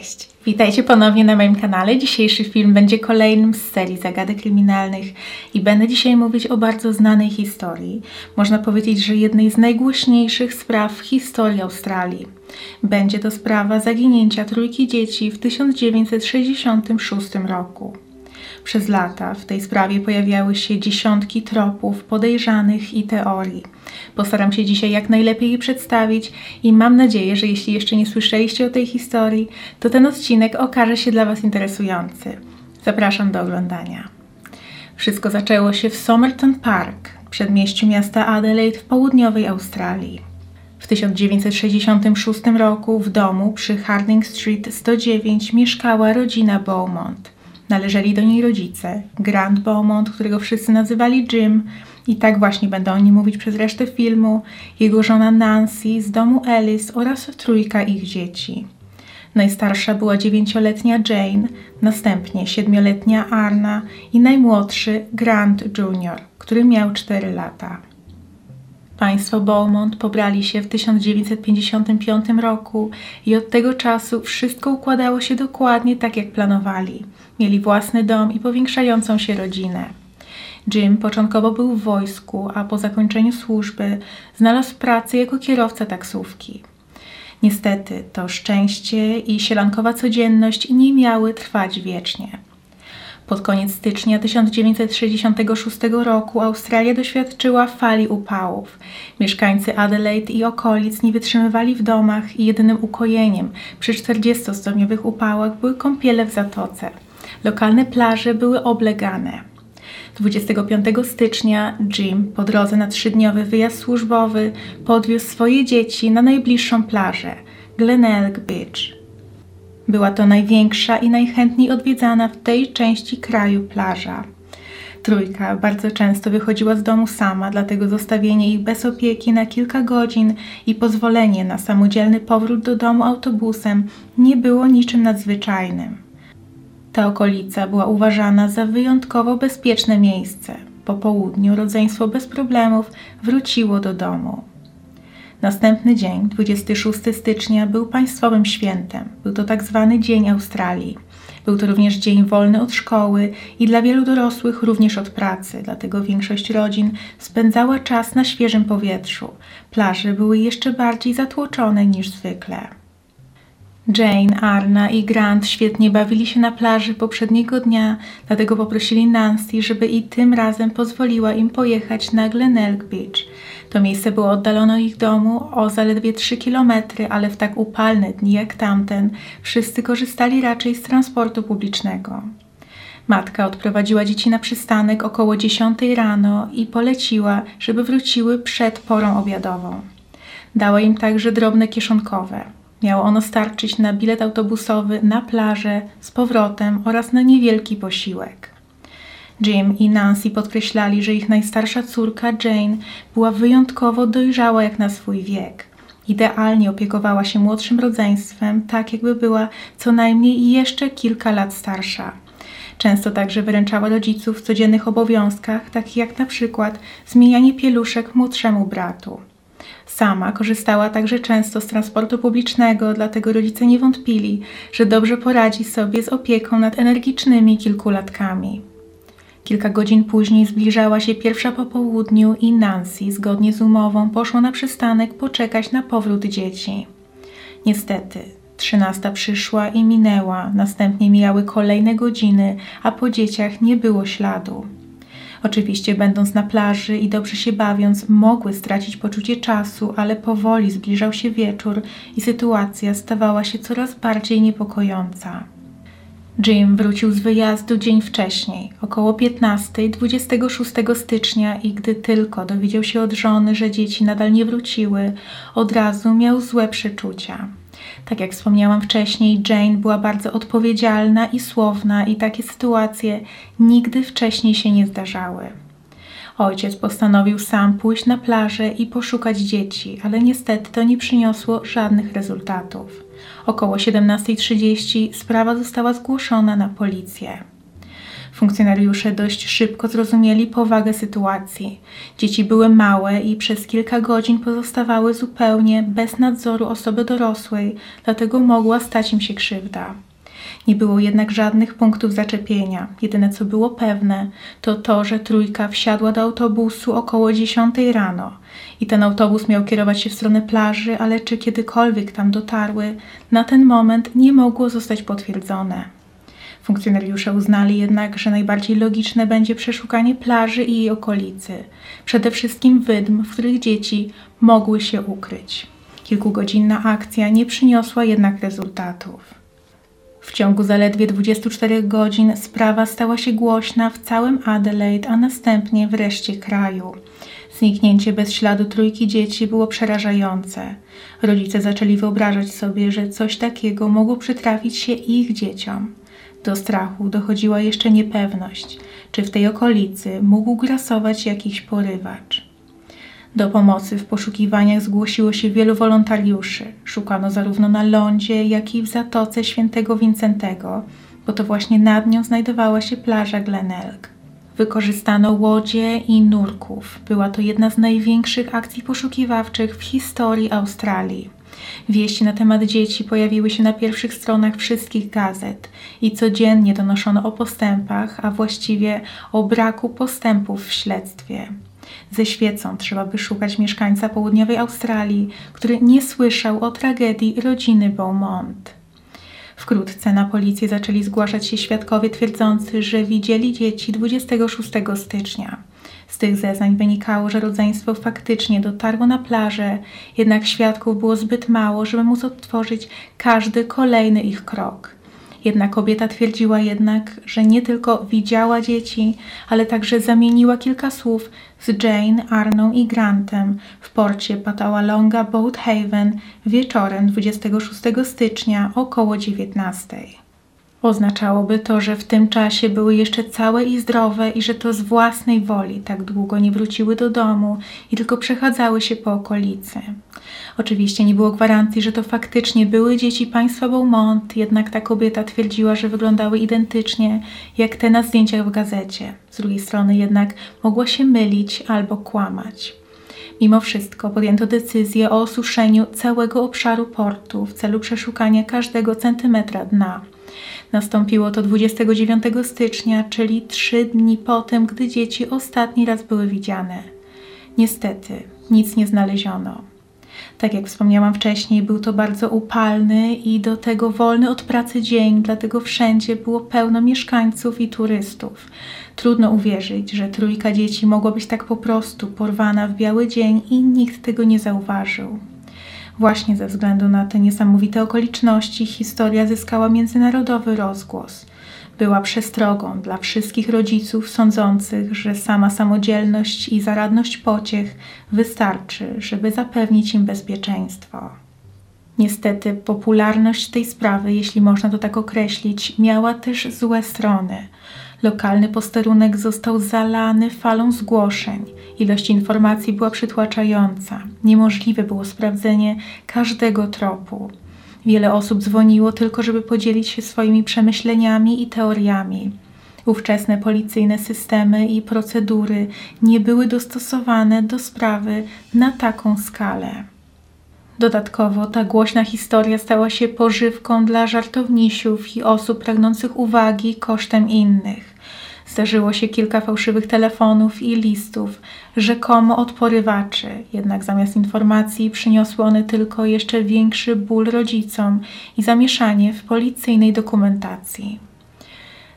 Cześć, witajcie ponownie na moim kanale. Dzisiejszy film będzie kolejnym z serii zagadek kryminalnych i będę dzisiaj mówić o bardzo znanej historii. Można powiedzieć, że jednej z najgłośniejszych spraw w historii Australii. Będzie to sprawa zaginięcia trójki dzieci w 1966 roku. Przez lata w tej sprawie pojawiały się dziesiątki tropów, podejrzanych i teorii. Postaram się dzisiaj jak najlepiej je przedstawić i mam nadzieję, że jeśli jeszcze nie słyszeliście o tej historii, to ten odcinek okaże się dla Was interesujący. Zapraszam do oglądania. Wszystko zaczęło się w Somerton Park, przedmieściu miasta Adelaide w południowej Australii. W 1966 roku w domu przy Harding Street 109 mieszkała rodzina Beaumont. Należeli do niej rodzice, Grant Beaumont, którego wszyscy nazywali Jim, i tak właśnie będą o nim mówić przez resztę filmu, jego żona Nancy z domu Alice oraz trójka ich dzieci. Najstarsza była dziewięcioletnia Jane, następnie siedmioletnia Arna i najmłodszy Grant Jr., który miał 4 lata. Państwo Beaumont pobrali się w 1955 roku i od tego czasu wszystko układało się dokładnie tak, jak planowali. Mieli własny dom i powiększającą się rodzinę. Jim początkowo był w wojsku, a po zakończeniu służby znalazł pracę jako kierowca taksówki. Niestety to szczęście i sielankowa codzienność nie miały trwać wiecznie. Pod koniec stycznia 1966 roku Australia doświadczyła fali upałów. Mieszkańcy Adelaide i okolic nie wytrzymywali w domach i jedynym ukojeniem przy 40-stopniowych upałach były kąpiele w zatoce. Lokalne plaże były oblegane. 25 stycznia Jim po drodze na trzydniowy wyjazd służbowy podwiózł swoje dzieci na najbliższą plażę Glenelg Beach. Była to największa i najchętniej odwiedzana w tej części kraju plaża. Trójka bardzo często wychodziła z domu sama, dlatego zostawienie ich bez opieki na kilka godzin i pozwolenie na samodzielny powrót do domu autobusem nie było niczym nadzwyczajnym. Ta okolica była uważana za wyjątkowo bezpieczne miejsce. Po południu rodzeństwo bez problemów wróciło do domu. Następny dzień, 26 stycznia, był państwowym świętem. Był to tak zwany Dzień Australii. Był to również dzień wolny od szkoły i dla wielu dorosłych również od pracy, dlatego większość rodzin spędzała czas na świeżym powietrzu. Plaże były jeszcze bardziej zatłoczone niż zwykle. Jane, Arna i Grant świetnie bawili się na plaży poprzedniego dnia, dlatego poprosili Nancy, żeby i tym razem pozwoliła im pojechać na Glenelg Beach. To miejsce było oddalone od ich domu o zaledwie 3 kilometry, ale w tak upalne dni jak tamten wszyscy korzystali raczej z transportu publicznego. Matka odprowadziła dzieci na przystanek około 10 rano i poleciła, żeby wróciły przed porą obiadową. Dała im także drobne kieszonkowe. Miało ono starczyć na bilet autobusowy na plażę z powrotem oraz na niewielki posiłek. Jim i Nancy podkreślali, że ich najstarsza córka Jane była wyjątkowo dojrzała jak na swój wiek. Idealnie opiekowała się młodszym rodzeństwem, tak jakby była co najmniej jeszcze kilka lat starsza. Często także wyręczała rodziców w codziennych obowiązkach, takich jak na przykład zmienianie pieluszek młodszemu bratu. Sama korzystała także często z transportu publicznego, dlatego rodzice nie wątpili, że dobrze poradzi sobie z opieką nad energicznymi kilkulatkami. Kilka godzin później zbliżała się pierwsza po południu i Nancy, zgodnie z umową, poszła na przystanek poczekać na powrót dzieci. Niestety, trzynasta przyszła i minęła, następnie mijały kolejne godziny, a po dzieciach nie było śladu. Oczywiście, będąc na plaży i dobrze się bawiąc, mogły stracić poczucie czasu, ale powoli zbliżał się wieczór i sytuacja stawała się coraz bardziej niepokojąca. Jim wrócił z wyjazdu dzień wcześniej, około 15, 26 stycznia i gdy tylko dowiedział się od żony, że dzieci nadal nie wróciły, od razu miał złe przeczucia. Tak jak wspomniałam wcześniej, Jane była bardzo odpowiedzialna i słowna i takie sytuacje nigdy wcześniej się nie zdarzały. Ojciec postanowił sam pójść na plażę i poszukać dzieci, ale niestety to nie przyniosło żadnych rezultatów. Około 17.30 sprawa została zgłoszona na policję. Funkcjonariusze dość szybko zrozumieli powagę sytuacji. Dzieci były małe i przez kilka godzin pozostawały zupełnie bez nadzoru osoby dorosłej, dlatego mogła stać im się krzywda. Nie było jednak żadnych punktów zaczepienia. Jedyne co było pewne, to to, że trójka wsiadła do autobusu około 10 rano i ten autobus miał kierować się w stronę plaży, ale czy kiedykolwiek tam dotarły, na ten moment nie mogło zostać potwierdzone. Funkcjonariusze uznali jednak, że najbardziej logiczne będzie przeszukanie plaży i jej okolicy, przede wszystkim wydm, w których dzieci mogły się ukryć. Kilkugodzinna akcja nie przyniosła jednak rezultatów. W ciągu zaledwie 24 godzin sprawa stała się głośna w całym Adelaide, a następnie w reszcie kraju. Zniknięcie bez śladu trójki dzieci było przerażające. Rodzice zaczęli wyobrażać sobie, że coś takiego mogło przytrafić się ich dzieciom. Do strachu dochodziła jeszcze niepewność, czy w tej okolicy mógł grasować jakiś porywacz. Do pomocy w poszukiwaniach zgłosiło się wielu wolontariuszy. Szukano zarówno na lądzie, jak i w Zatoce Świętego Wincentego, bo to właśnie nad nią znajdowała się plaża Glenelg. Wykorzystano łodzie i nurków. Była to jedna z największych akcji poszukiwawczych w historii Australii. Wieści na temat dzieci pojawiły się na pierwszych stronach wszystkich gazet i codziennie donoszono o postępach, a właściwie o braku postępów w śledztwie. Ze świecą trzeba by szukać mieszkańca południowej Australii, który nie słyszał o tragedii rodziny Beaumont. Wkrótce na policję zaczęli zgłaszać się świadkowie twierdzący, że widzieli dzieci 26 stycznia. Z tych zeznań wynikało, że rodzeństwo faktycznie dotarło na plażę, jednak świadków było zbyt mało, żeby móc odtworzyć każdy kolejny ich krok. Jedna kobieta twierdziła jednak, że nie tylko widziała dzieci, ale także zamieniła kilka słów z Jane, Arną i Grantem w porcie Patawalonga Boat Haven wieczorem 26 stycznia około 19. Oznaczałoby to, że w tym czasie były jeszcze całe i zdrowe i że to z własnej woli tak długo nie wróciły do domu i tylko przechadzały się po okolicy. Oczywiście nie było gwarancji, że to faktycznie były dzieci państwa Beaumont, jednak ta kobieta twierdziła, że wyglądały identycznie jak te na zdjęciach w gazecie. Z drugiej strony jednak mogła się mylić albo kłamać. Mimo wszystko podjęto decyzję o osuszeniu całego obszaru portu w celu przeszukania każdego centymetra dna. Nastąpiło to 29 stycznia, czyli trzy dni po tym, gdy dzieci ostatni raz były widziane. Niestety, nic nie znaleziono. Tak jak wspomniałam wcześniej, był to bardzo upalny i do tego wolny od pracy dzień, dlatego wszędzie było pełno mieszkańców i turystów. Trudno uwierzyć, że trójka dzieci mogła być tak po prostu porwana w biały dzień i nikt tego nie zauważył. Właśnie ze względu na te niesamowite okoliczności historia zyskała międzynarodowy rozgłos. Była przestrogą dla wszystkich rodziców sądzących, że sama samodzielność i zaradność pociech wystarczy, żeby zapewnić im bezpieczeństwo. Niestety, popularność tej sprawy, jeśli można to tak określić, miała też złe strony. Lokalny posterunek został zalany falą zgłoszeń. Ilość informacji była przytłaczająca. Niemożliwe było sprawdzenie każdego tropu. Wiele osób dzwoniło tylko, żeby podzielić się swoimi przemyśleniami i teoriami. Ówczesne policyjne systemy i procedury nie były dostosowane do sprawy na taką skalę. Dodatkowo ta głośna historia stała się pożywką dla żartownisiów i osób pragnących uwagi kosztem innych. Zdarzyło się kilka fałszywych telefonów i listów, rzekomo od porywaczy, jednak zamiast informacji przyniosły one tylko jeszcze większy ból rodzicom i zamieszanie w policyjnej dokumentacji.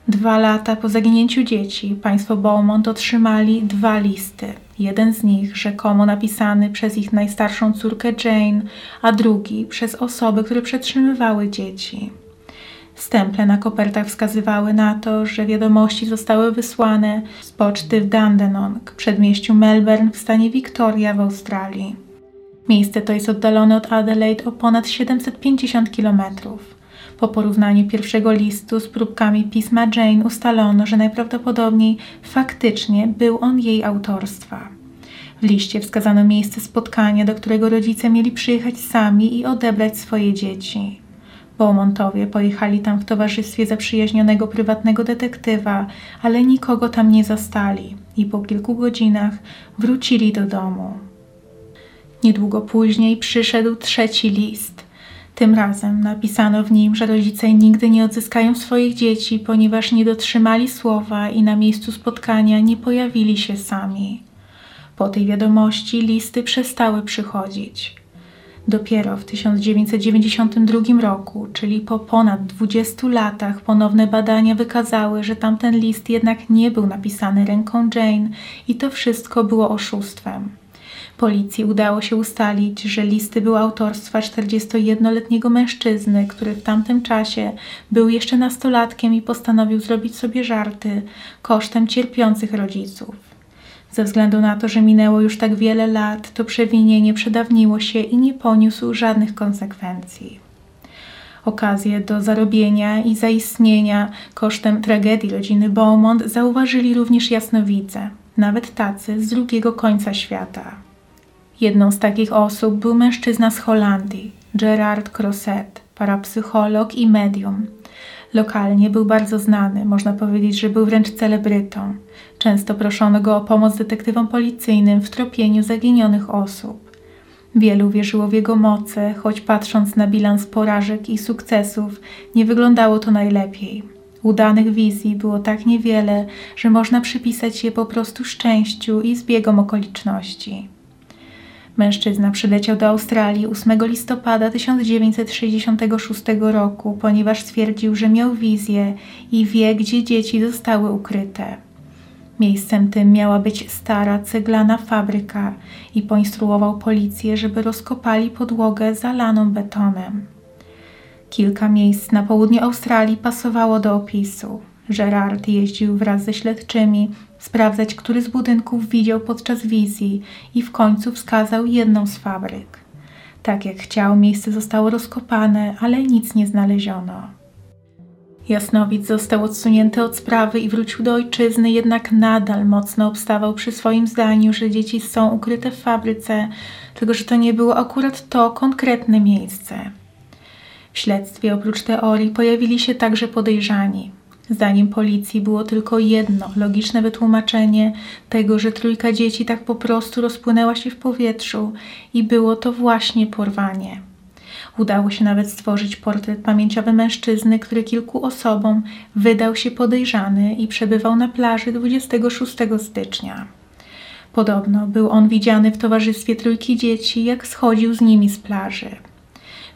Dwa lata po zaginięciu dzieci państwo Beaumont otrzymali dwa listy. Jeden z nich rzekomo napisany przez ich najstarszą córkę Jane, a drugi przez osoby, które przetrzymywały dzieci. Stemple na kopertach wskazywały na to, że wiadomości zostały wysłane z poczty w Dandenong, przedmieściu Melbourne w stanie Victoria w Australii. Miejsce to jest oddalone od Adelaide o ponad 750 kilometrów. Po porównaniu pierwszego listu z próbkami pisma Jane ustalono, że najprawdopodobniej faktycznie był on jej autorstwa. W liście wskazano miejsce spotkania, do którego rodzice mieli przyjechać sami i odebrać swoje dzieci. Beaumontowie pojechali tam w towarzystwie zaprzyjaźnionego prywatnego detektywa, ale nikogo tam nie zastali i po kilku godzinach wrócili do domu. Niedługo później przyszedł trzeci list. Tym razem napisano w nim, że rodzice nigdy nie odzyskają swoich dzieci, ponieważ nie dotrzymali słowa i na miejscu spotkania nie pojawili się sami. Po tej wiadomości listy przestały przychodzić. Dopiero w 1992 roku, czyli po ponad 20 latach, ponowne badania wykazały, że tamten list jednak nie był napisany ręką Jane i to wszystko było oszustwem. Policji udało się ustalić, że listy były autorstwa 41-letniego mężczyzny, który w tamtym czasie był jeszcze nastolatkiem i postanowił zrobić sobie żarty kosztem cierpiących rodziców. Ze względu na to, że minęło już tak wiele lat, to przewinienie przedawniło się i nie poniósł żadnych konsekwencji. Okazję do zarobienia i zaistnienia kosztem tragedii rodziny Beaumont zauważyli również jasnowidze, nawet tacy z drugiego końca świata. Jedną z takich osób był mężczyzna z Holandii, Gerard Crosset, parapsycholog i medium. Lokalnie był bardzo znany, można powiedzieć, że był wręcz celebrytą. Często proszono go o pomoc detektywom policyjnym w tropieniu zaginionych osób. Wielu wierzyło w jego moce, choć patrząc na bilans porażek i sukcesów, nie wyglądało to najlepiej. Udanych wizji było tak niewiele, że można przypisać je po prostu szczęściu i zbiegom okoliczności. Mężczyzna przyleciał do Australii 8 listopada 1966 roku, ponieważ stwierdził, że miał wizję i wie, gdzie dzieci zostały ukryte. Miejscem tym miała być stara ceglana fabryka i poinstruował policję, żeby rozkopali podłogę zalaną betonem. Kilka miejsc na południu Australii pasowało do opisu. Gerard jeździł wraz ze śledczymi sprawdzać, który z budynków widział podczas wizji i w końcu wskazał jedną z fabryk. Tak jak chciał, miejsce zostało rozkopane, ale nic nie znaleziono. Jasnowidz został odsunięty od sprawy i wrócił do ojczyzny, jednak nadal mocno obstawał przy swoim zdaniu, że dzieci są ukryte w fabryce, tylko że to nie było akurat to konkretne miejsce. W śledztwie oprócz teorii pojawili się także podejrzani. Zdaniem policji było tylko jedno logiczne wytłumaczenie tego, że trójka dzieci tak po prostu rozpłynęła się w powietrzu i było to właśnie porwanie. Udało się nawet stworzyć portret pamięciowy mężczyzny, który kilku osobom wydał się podejrzany i przebywał na plaży 26 stycznia. Podobno był on widziany w towarzystwie trójki dzieci, jak schodził z nimi z plaży.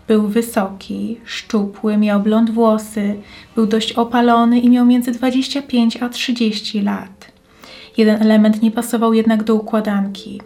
Był wysoki, szczupły, miał blond włosy, był dość opalony i miał między 25 a 30 lat. Jeden element nie pasował jednak do układanki.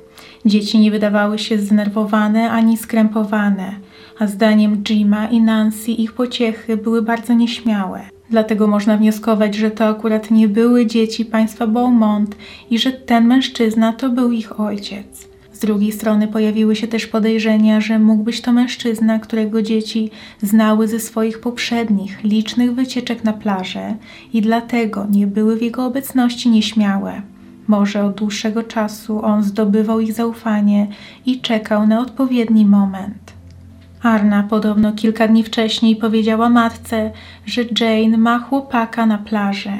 Dzieci nie wydawały się zdenerwowane ani skrępowane, a zdaniem Jima i Nancy ich pociechy były bardzo nieśmiałe. Dlatego można wnioskować, że to akurat nie były dzieci państwa Beaumont i że ten mężczyzna to był ich ojciec drugiej strony pojawiły się też podejrzenia, że mógł być to mężczyzna, którego dzieci znały ze swoich poprzednich, licznych wycieczek na plażę i dlatego nie były w jego obecności nieśmiałe. Może od dłuższego czasu on zdobywał ich zaufanie i czekał na odpowiedni moment. Arna podobno kilka dni wcześniej powiedziała matce, że Jane ma chłopaka na plaży.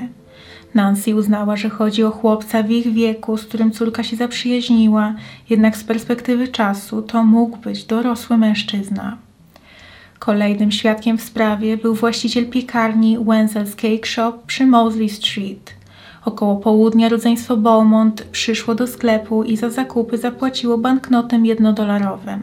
Nancy uznała, że chodzi o chłopca w ich wieku, z którym córka się zaprzyjaźniła, jednak z perspektywy czasu to mógł być dorosły mężczyzna. Kolejnym świadkiem w sprawie był właściciel piekarni Wenzel's Cake Shop przy Mosley Street. Około południa rodzeństwo Beaumont przyszło do sklepu i za zakupy zapłaciło banknotem jednodolarowym.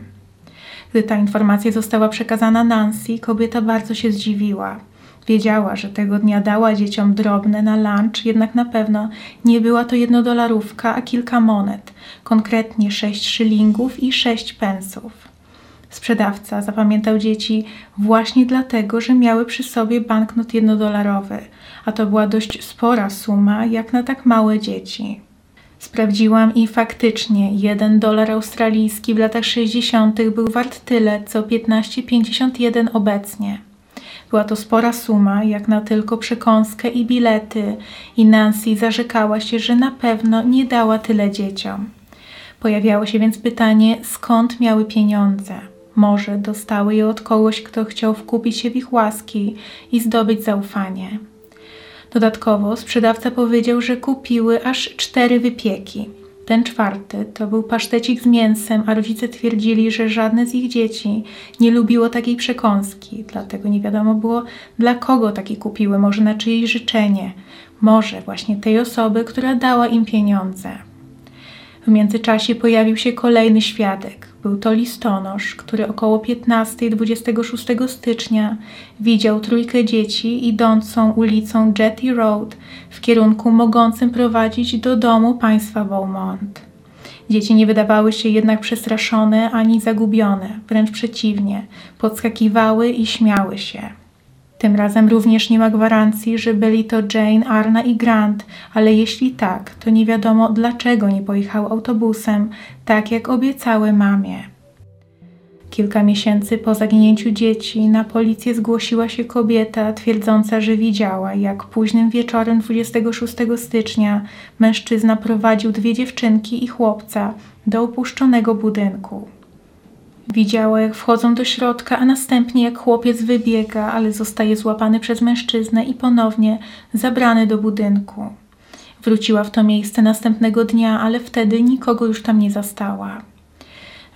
Gdy ta informacja została przekazana Nancy, kobieta bardzo się zdziwiła. Wiedziała, że tego dnia dała dzieciom drobne na lunch, jednak na pewno nie była to jednodolarówka, a kilka monet, konkretnie sześć szylingów i sześć pensów. Sprzedawca zapamiętał dzieci właśnie dlatego, że miały przy sobie banknot jednodolarowy, a to była dość spora suma jak na tak małe dzieci. Sprawdziłam i faktycznie jeden dolar australijski w latach 60. był wart tyle, co 15,51 obecnie. Była to spora suma, jak na tylko przekąskę i bilety, i Nancy zarzekała się, że na pewno nie dała tyle dzieciom. Pojawiało się więc pytanie, skąd miały pieniądze. Może dostały je od kogoś, kto chciał wkupić się w ich łaski i zdobyć zaufanie. Dodatkowo sprzedawca powiedział, że kupiły aż cztery wypieki. Ten czwarty to był pasztecik z mięsem, a rodzice twierdzili, że żadne z ich dzieci nie lubiło takiej przekąski, dlatego nie wiadomo było, dla kogo taki kupiły, może na czyjeś życzenie, może właśnie tej osoby, która dała im pieniądze. W międzyczasie pojawił się kolejny świadek. Był to listonosz, który około 15 26 stycznia widział trójkę dzieci idącą ulicą Jetty Road w kierunku mogącym prowadzić do domu państwa Beaumont. Dzieci nie wydawały się jednak przestraszone ani zagubione, wręcz przeciwnie, podskakiwały i śmiały się. Tym razem również nie ma gwarancji, że byli to Jane, Arna i Grant, ale jeśli tak, to nie wiadomo dlaczego nie pojechał autobusem, tak jak obiecały mamie. Kilka miesięcy po zaginięciu dzieci na policję zgłosiła się kobieta twierdząca, że widziała, jak późnym wieczorem 26 stycznia mężczyzna prowadził dwie dziewczynki i chłopca do opuszczonego budynku. Widziała, jak wchodzą do środka, a następnie jak chłopiec wybiega, ale zostaje złapany przez mężczyznę i ponownie zabrany do budynku. Wróciła w to miejsce następnego dnia, ale wtedy nikogo już tam nie zastała.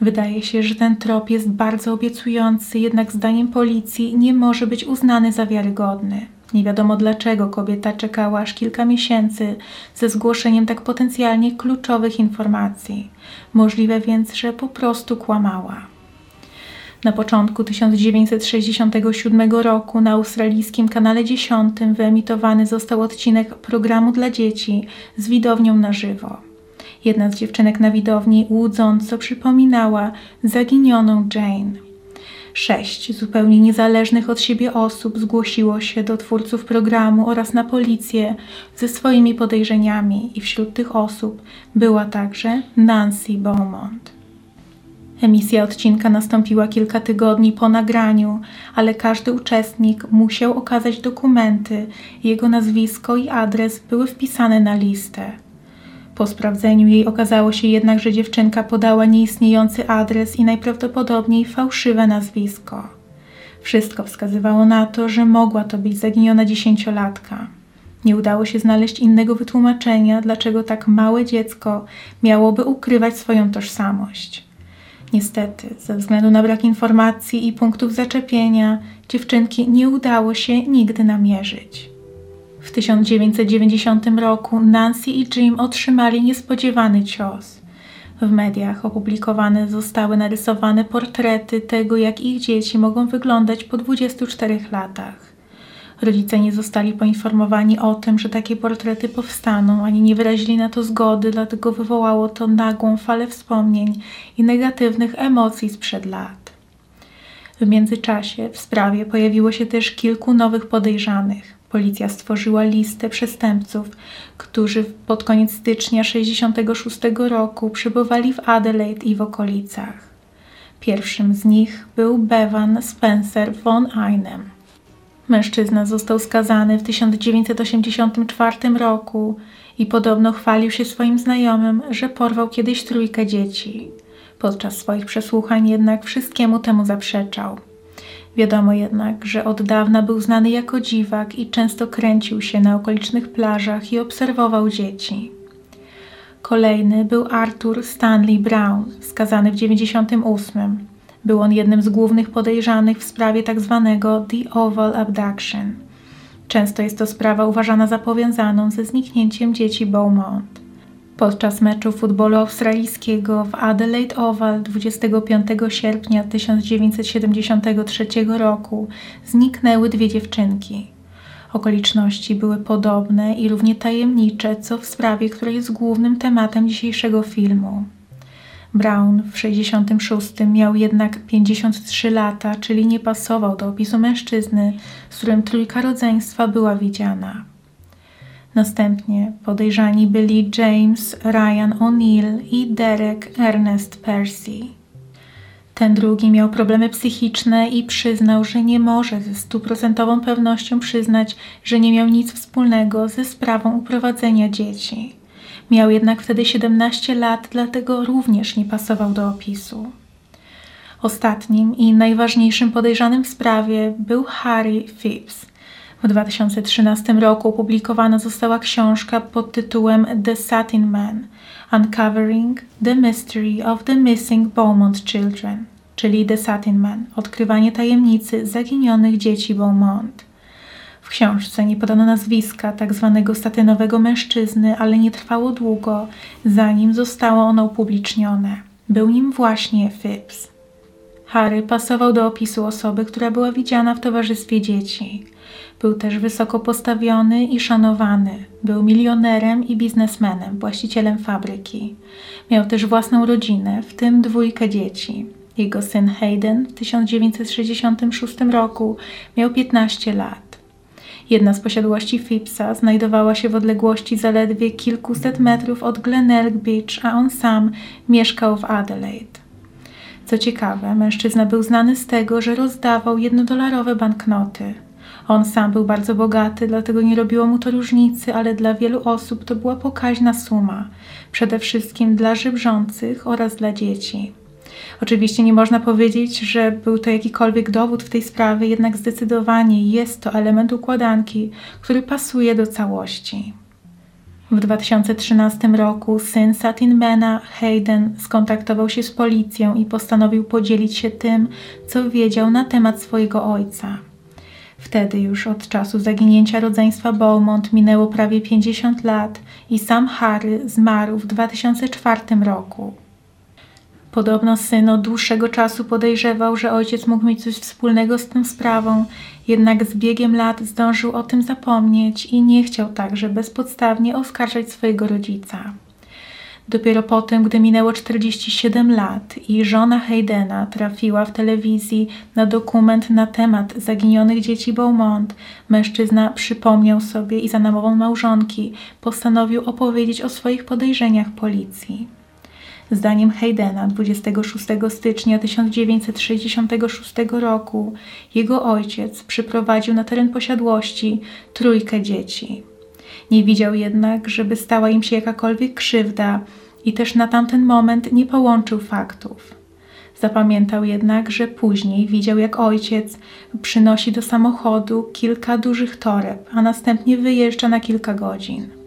Wydaje się, że ten trop jest bardzo obiecujący, jednak zdaniem policji nie może być uznany za wiarygodny. Nie wiadomo dlaczego kobieta czekała aż kilka miesięcy ze zgłoszeniem tak potencjalnie kluczowych informacji. Możliwe więc, że po prostu kłamała. Na początku 1967 roku na australijskim kanale 10 wyemitowany został odcinek programu dla dzieci z widownią na żywo. Jedna z dziewczynek na widowni łudząco przypominała zaginioną Jane. Sześć zupełnie niezależnych od siebie osób zgłosiło się do twórców programu oraz na policję ze swoimi podejrzeniami, i wśród tych osób była także Nancy Beaumont. Emisja odcinka nastąpiła kilka tygodni po nagraniu, ale każdy uczestnik musiał okazać dokumenty. Jego nazwisko i adres były wpisane na listę. Po sprawdzeniu jej okazało się jednak, że dziewczynka podała nieistniejący adres i najprawdopodobniej fałszywe nazwisko. Wszystko wskazywało na to, że mogła to być zaginiona dziesięciolatka. Nie udało się znaleźć innego wytłumaczenia, dlaczego tak małe dziecko miałoby ukrywać swoją tożsamość. Niestety, ze względu na brak informacji i punktów zaczepienia, dziewczynki nie udało się nigdy namierzyć. W 1990 roku Nancy i Jim otrzymali niespodziewany cios. W mediach opublikowane zostały narysowane portrety tego, jak ich dzieci mogą wyglądać po 24 latach. Rodzice nie zostali poinformowani o tym, że takie portrety powstaną, ani nie wyrazili na to zgody, dlatego wywołało to nagłą falę wspomnień i negatywnych emocji sprzed lat. W międzyczasie w sprawie pojawiło się też kilku nowych podejrzanych. Policja stworzyła listę przestępców, którzy pod koniec stycznia 1966 roku przybywali w Adelaide i w okolicach. Pierwszym z nich był Bevan Spencer von Einem. Mężczyzna został skazany w 1984 roku i podobno chwalił się swoim znajomym, że porwał kiedyś trójkę dzieci. Podczas swoich przesłuchań jednak wszystkiemu temu zaprzeczał. Wiadomo jednak, że od dawna był znany jako dziwak i często kręcił się na okolicznych plażach i obserwował dzieci. Kolejny był Arthur Stanley Brown, skazany w 1998. Był on jednym z głównych podejrzanych w sprawie tzw. Tak The Oval Abduction. Często jest to sprawa uważana za powiązaną ze zniknięciem dzieci Beaumont. Podczas meczu futbolu australijskiego w Adelaide Oval 25 sierpnia 1973 roku zniknęły dwie dziewczynki. Okoliczności były podobne i równie tajemnicze, co w sprawie, która jest głównym tematem dzisiejszego filmu. Brown w 66 miał jednak 53 lata, czyli nie pasował do opisu mężczyzny, z którym trójka rodzeństwa była widziana. Następnie podejrzani byli James Ryan O'Neill i Derek Ernest Percy. Ten drugi miał problemy psychiczne i przyznał, że nie może ze stuprocentową pewnością przyznać, że nie miał nic wspólnego ze sprawą uprowadzenia dzieci. Miał jednak wtedy 17 lat, dlatego również nie pasował do opisu. Ostatnim i najważniejszym podejrzanym w sprawie był Harry Phipps. W 2013 roku opublikowana została książka pod tytułem The Satin Man Uncovering the Mystery of the Missing Beaumont Children, czyli The Satin Man Odkrywanie tajemnicy zaginionych dzieci Beaumont. Książce nie podano nazwiska tak zwanego statynowego mężczyzny, ale nie trwało długo, zanim zostało ono upublicznione. Był nim właśnie Phipps. Harry pasował do opisu osoby, która była widziana w towarzystwie dzieci. Był też wysoko postawiony i szanowany. Był milionerem i biznesmenem, właścicielem fabryki. Miał też własną rodzinę, w tym dwójkę dzieci. Jego syn Hayden w 1966 roku miał 15 lat. Jedna z posiadłości Phippsa znajdowała się w odległości zaledwie kilkuset metrów od Glenelg Beach, a on sam mieszkał w Adelaide. Co ciekawe, mężczyzna był znany z tego, że rozdawał jednodolarowe banknoty. On sam był bardzo bogaty, dlatego nie robiło mu to różnicy, ale dla wielu osób to była pokaźna suma, przede wszystkim dla żybrzących oraz dla dzieci. Oczywiście nie można powiedzieć, że był to jakikolwiek dowód w tej sprawie, jednak zdecydowanie jest to element układanki, który pasuje do całości. W 2013 roku syn Satinmana, Hayden, skontaktował się z policją i postanowił podzielić się tym, co wiedział na temat swojego ojca. Wtedy już od czasu zaginięcia rodzeństwa Beaumont minęło prawie 50 lat i sam Harry zmarł w 2004 roku. Podobno syn od dłuższego czasu podejrzewał, że ojciec mógł mieć coś wspólnego z tą sprawą, jednak z biegiem lat zdążył o tym zapomnieć i nie chciał także bezpodstawnie oskarżać swojego rodzica. Dopiero potem, gdy minęło 47 lat i żona Haydena trafiła w telewizji na dokument na temat zaginionych dzieci Beaumont, mężczyzna przypomniał sobie i za namową małżonki postanowił opowiedzieć o swoich podejrzeniach policji. Zdaniem Haydena 26 stycznia 1966 roku jego ojciec przyprowadził na teren posiadłości trójkę dzieci. Nie widział jednak, żeby stała im się jakakolwiek krzywda i też na tamten moment nie połączył faktów. Zapamiętał jednak, że później widział, jak ojciec przynosi do samochodu kilka dużych toreb, a następnie wyjeżdża na kilka godzin.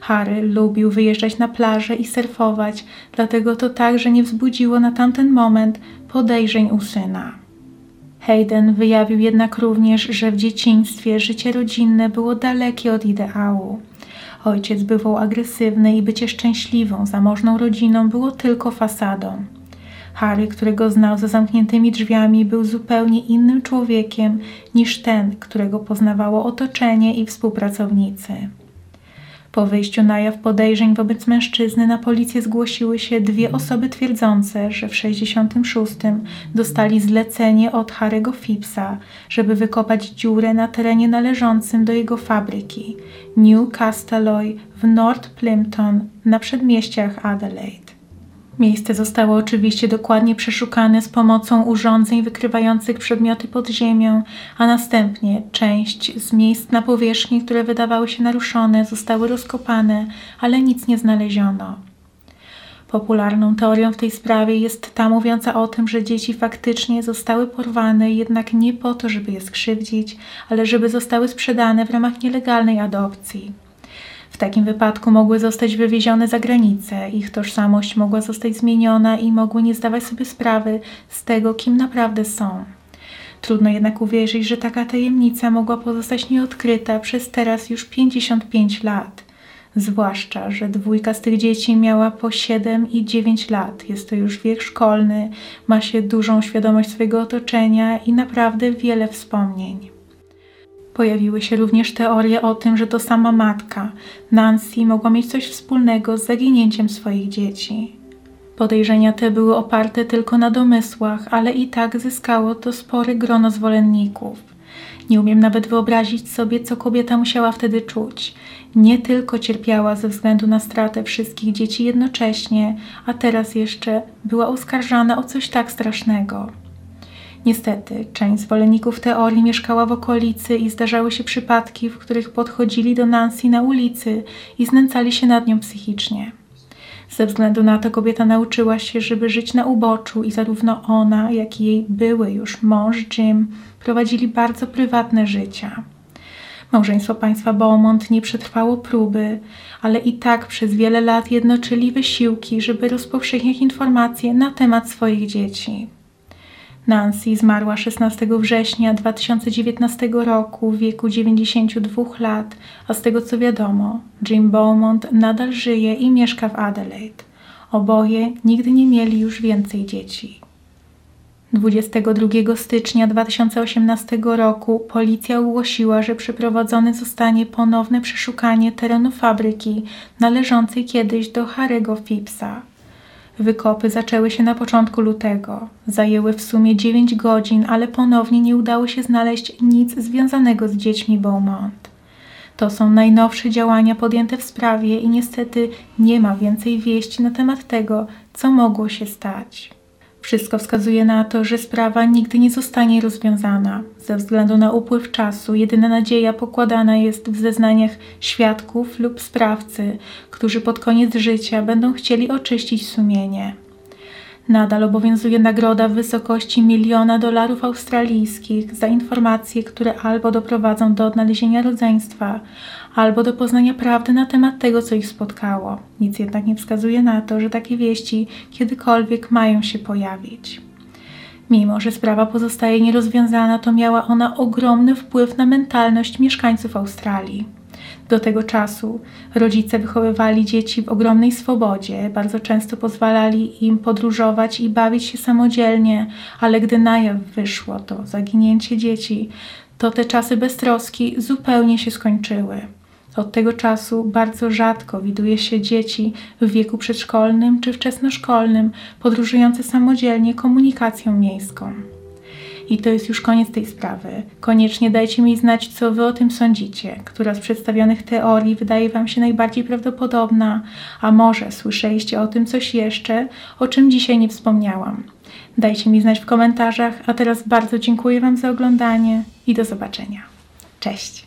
Harry lubił wyjeżdżać na plażę i surfować, dlatego to także nie wzbudziło na tamten moment podejrzeń u syna. Hayden wyjawił jednak również, że w dzieciństwie życie rodzinne było dalekie od ideału. Ojciec bywał agresywny i bycie szczęśliwą, zamożną rodziną było tylko fasadą. Harry, którego znał za zamkniętymi drzwiami, był zupełnie innym człowiekiem niż ten, którego poznawało otoczenie i współpracownicy. Po wyjściu na jaw podejrzeń wobec mężczyzny na policję zgłosiły się dwie osoby twierdzące, że w 66 dostali zlecenie od Harry'ego Phippsa, żeby wykopać dziurę na terenie należącym do jego fabryki New Castelloy w North Plimpton na przedmieściach Adelaide. Miejsce zostało oczywiście dokładnie przeszukane z pomocą urządzeń wykrywających przedmioty pod ziemią, a następnie część z miejsc na powierzchni, które wydawały się naruszone, zostały rozkopane, ale nic nie znaleziono. Popularną teorią w tej sprawie jest ta mówiąca o tym, że dzieci faktycznie zostały porwane, jednak nie po to, żeby je skrzywdzić, ale żeby zostały sprzedane w ramach nielegalnej adopcji. W takim wypadku mogły zostać wywiezione za granicę, ich tożsamość mogła zostać zmieniona i mogły nie zdawać sobie sprawy z tego, kim naprawdę są. Trudno jednak uwierzyć, że taka tajemnica mogła pozostać nieodkryta przez teraz już 55 lat. Zwłaszcza, że dwójka z tych dzieci miała po 7 i 9 lat. Jest to już wiek szkolny, ma się dużą świadomość swojego otoczenia i naprawdę wiele wspomnień. Pojawiły się również teorie o tym, że to sama matka, Nancy, mogła mieć coś wspólnego z zaginięciem swoich dzieci. Podejrzenia te były oparte tylko na domysłach, ale i tak zyskało to spory grono zwolenników. Nie umiem nawet wyobrazić sobie, co kobieta musiała wtedy czuć. Nie tylko cierpiała ze względu na stratę wszystkich dzieci jednocześnie, a teraz jeszcze była oskarżana o coś tak strasznego. Niestety, część zwolenników teorii mieszkała w okolicy i zdarzały się przypadki, w których podchodzili do Nancy na ulicy i znęcali się nad nią psychicznie. Ze względu na to kobieta nauczyła się, żeby żyć na uboczu i zarówno ona, jak i jej były już mąż Jim prowadzili bardzo prywatne życia. Małżeństwo państwa Beaumont nie przetrwało próby, ale i tak przez wiele lat jednoczyli wysiłki, żeby rozpowszechniać informacje na temat swoich dzieci. Nancy zmarła 16 września 2019 roku w wieku 92 lat, a z tego co wiadomo, Jim Beaumont nadal żyje i mieszka w Adelaide. Oboje nigdy nie mieli już więcej dzieci. 22 stycznia 2018 roku policja ogłosiła, że przeprowadzone zostanie ponowne przeszukanie terenu fabryki należącej kiedyś do Harry'ego Phippsa. Wykopy zaczęły się na początku lutego. Zajęły w sumie 9 godzin, ale ponownie nie udało się znaleźć nic związanego z dziećmi Beaumont. To są najnowsze działania podjęte w sprawie i niestety nie ma więcej wieści na temat tego, co mogło się stać. Wszystko wskazuje na to, że sprawa nigdy nie zostanie rozwiązana. Ze względu na upływ czasu, jedyna nadzieja pokładana jest w zeznaniach świadków lub sprawcy, którzy pod koniec życia będą chcieli oczyścić sumienie. Nadal obowiązuje nagroda w wysokości miliona dolarów australijskich za informacje, które albo doprowadzą do odnalezienia rodzeństwa, albo do poznania prawdy na temat tego, co ich spotkało. Nic jednak nie wskazuje na to, że takie wieści kiedykolwiek mają się pojawić. Mimo, że sprawa pozostaje nierozwiązana, to miała ona ogromny wpływ na mentalność mieszkańców Australii. Do tego czasu rodzice wychowywali dzieci w ogromnej swobodzie, bardzo często pozwalali im podróżować i bawić się samodzielnie, ale gdy na jaw wyszło to zaginięcie dzieci, to te czasy beztroski zupełnie się skończyły. Od tego czasu bardzo rzadko widuje się dzieci w wieku przedszkolnym czy wczesnoszkolnym podróżujące samodzielnie komunikacją miejską. I to jest już koniec tej sprawy. Koniecznie dajcie mi znać, co Wy o tym sądzicie. Która z przedstawionych teorii wydaje Wam się najbardziej prawdopodobna, a może słyszeliście o tym coś jeszcze, o czym dzisiaj nie wspomniałam. Dajcie mi znać w komentarzach, a teraz bardzo dziękuję Wam za oglądanie i do zobaczenia. Cześć!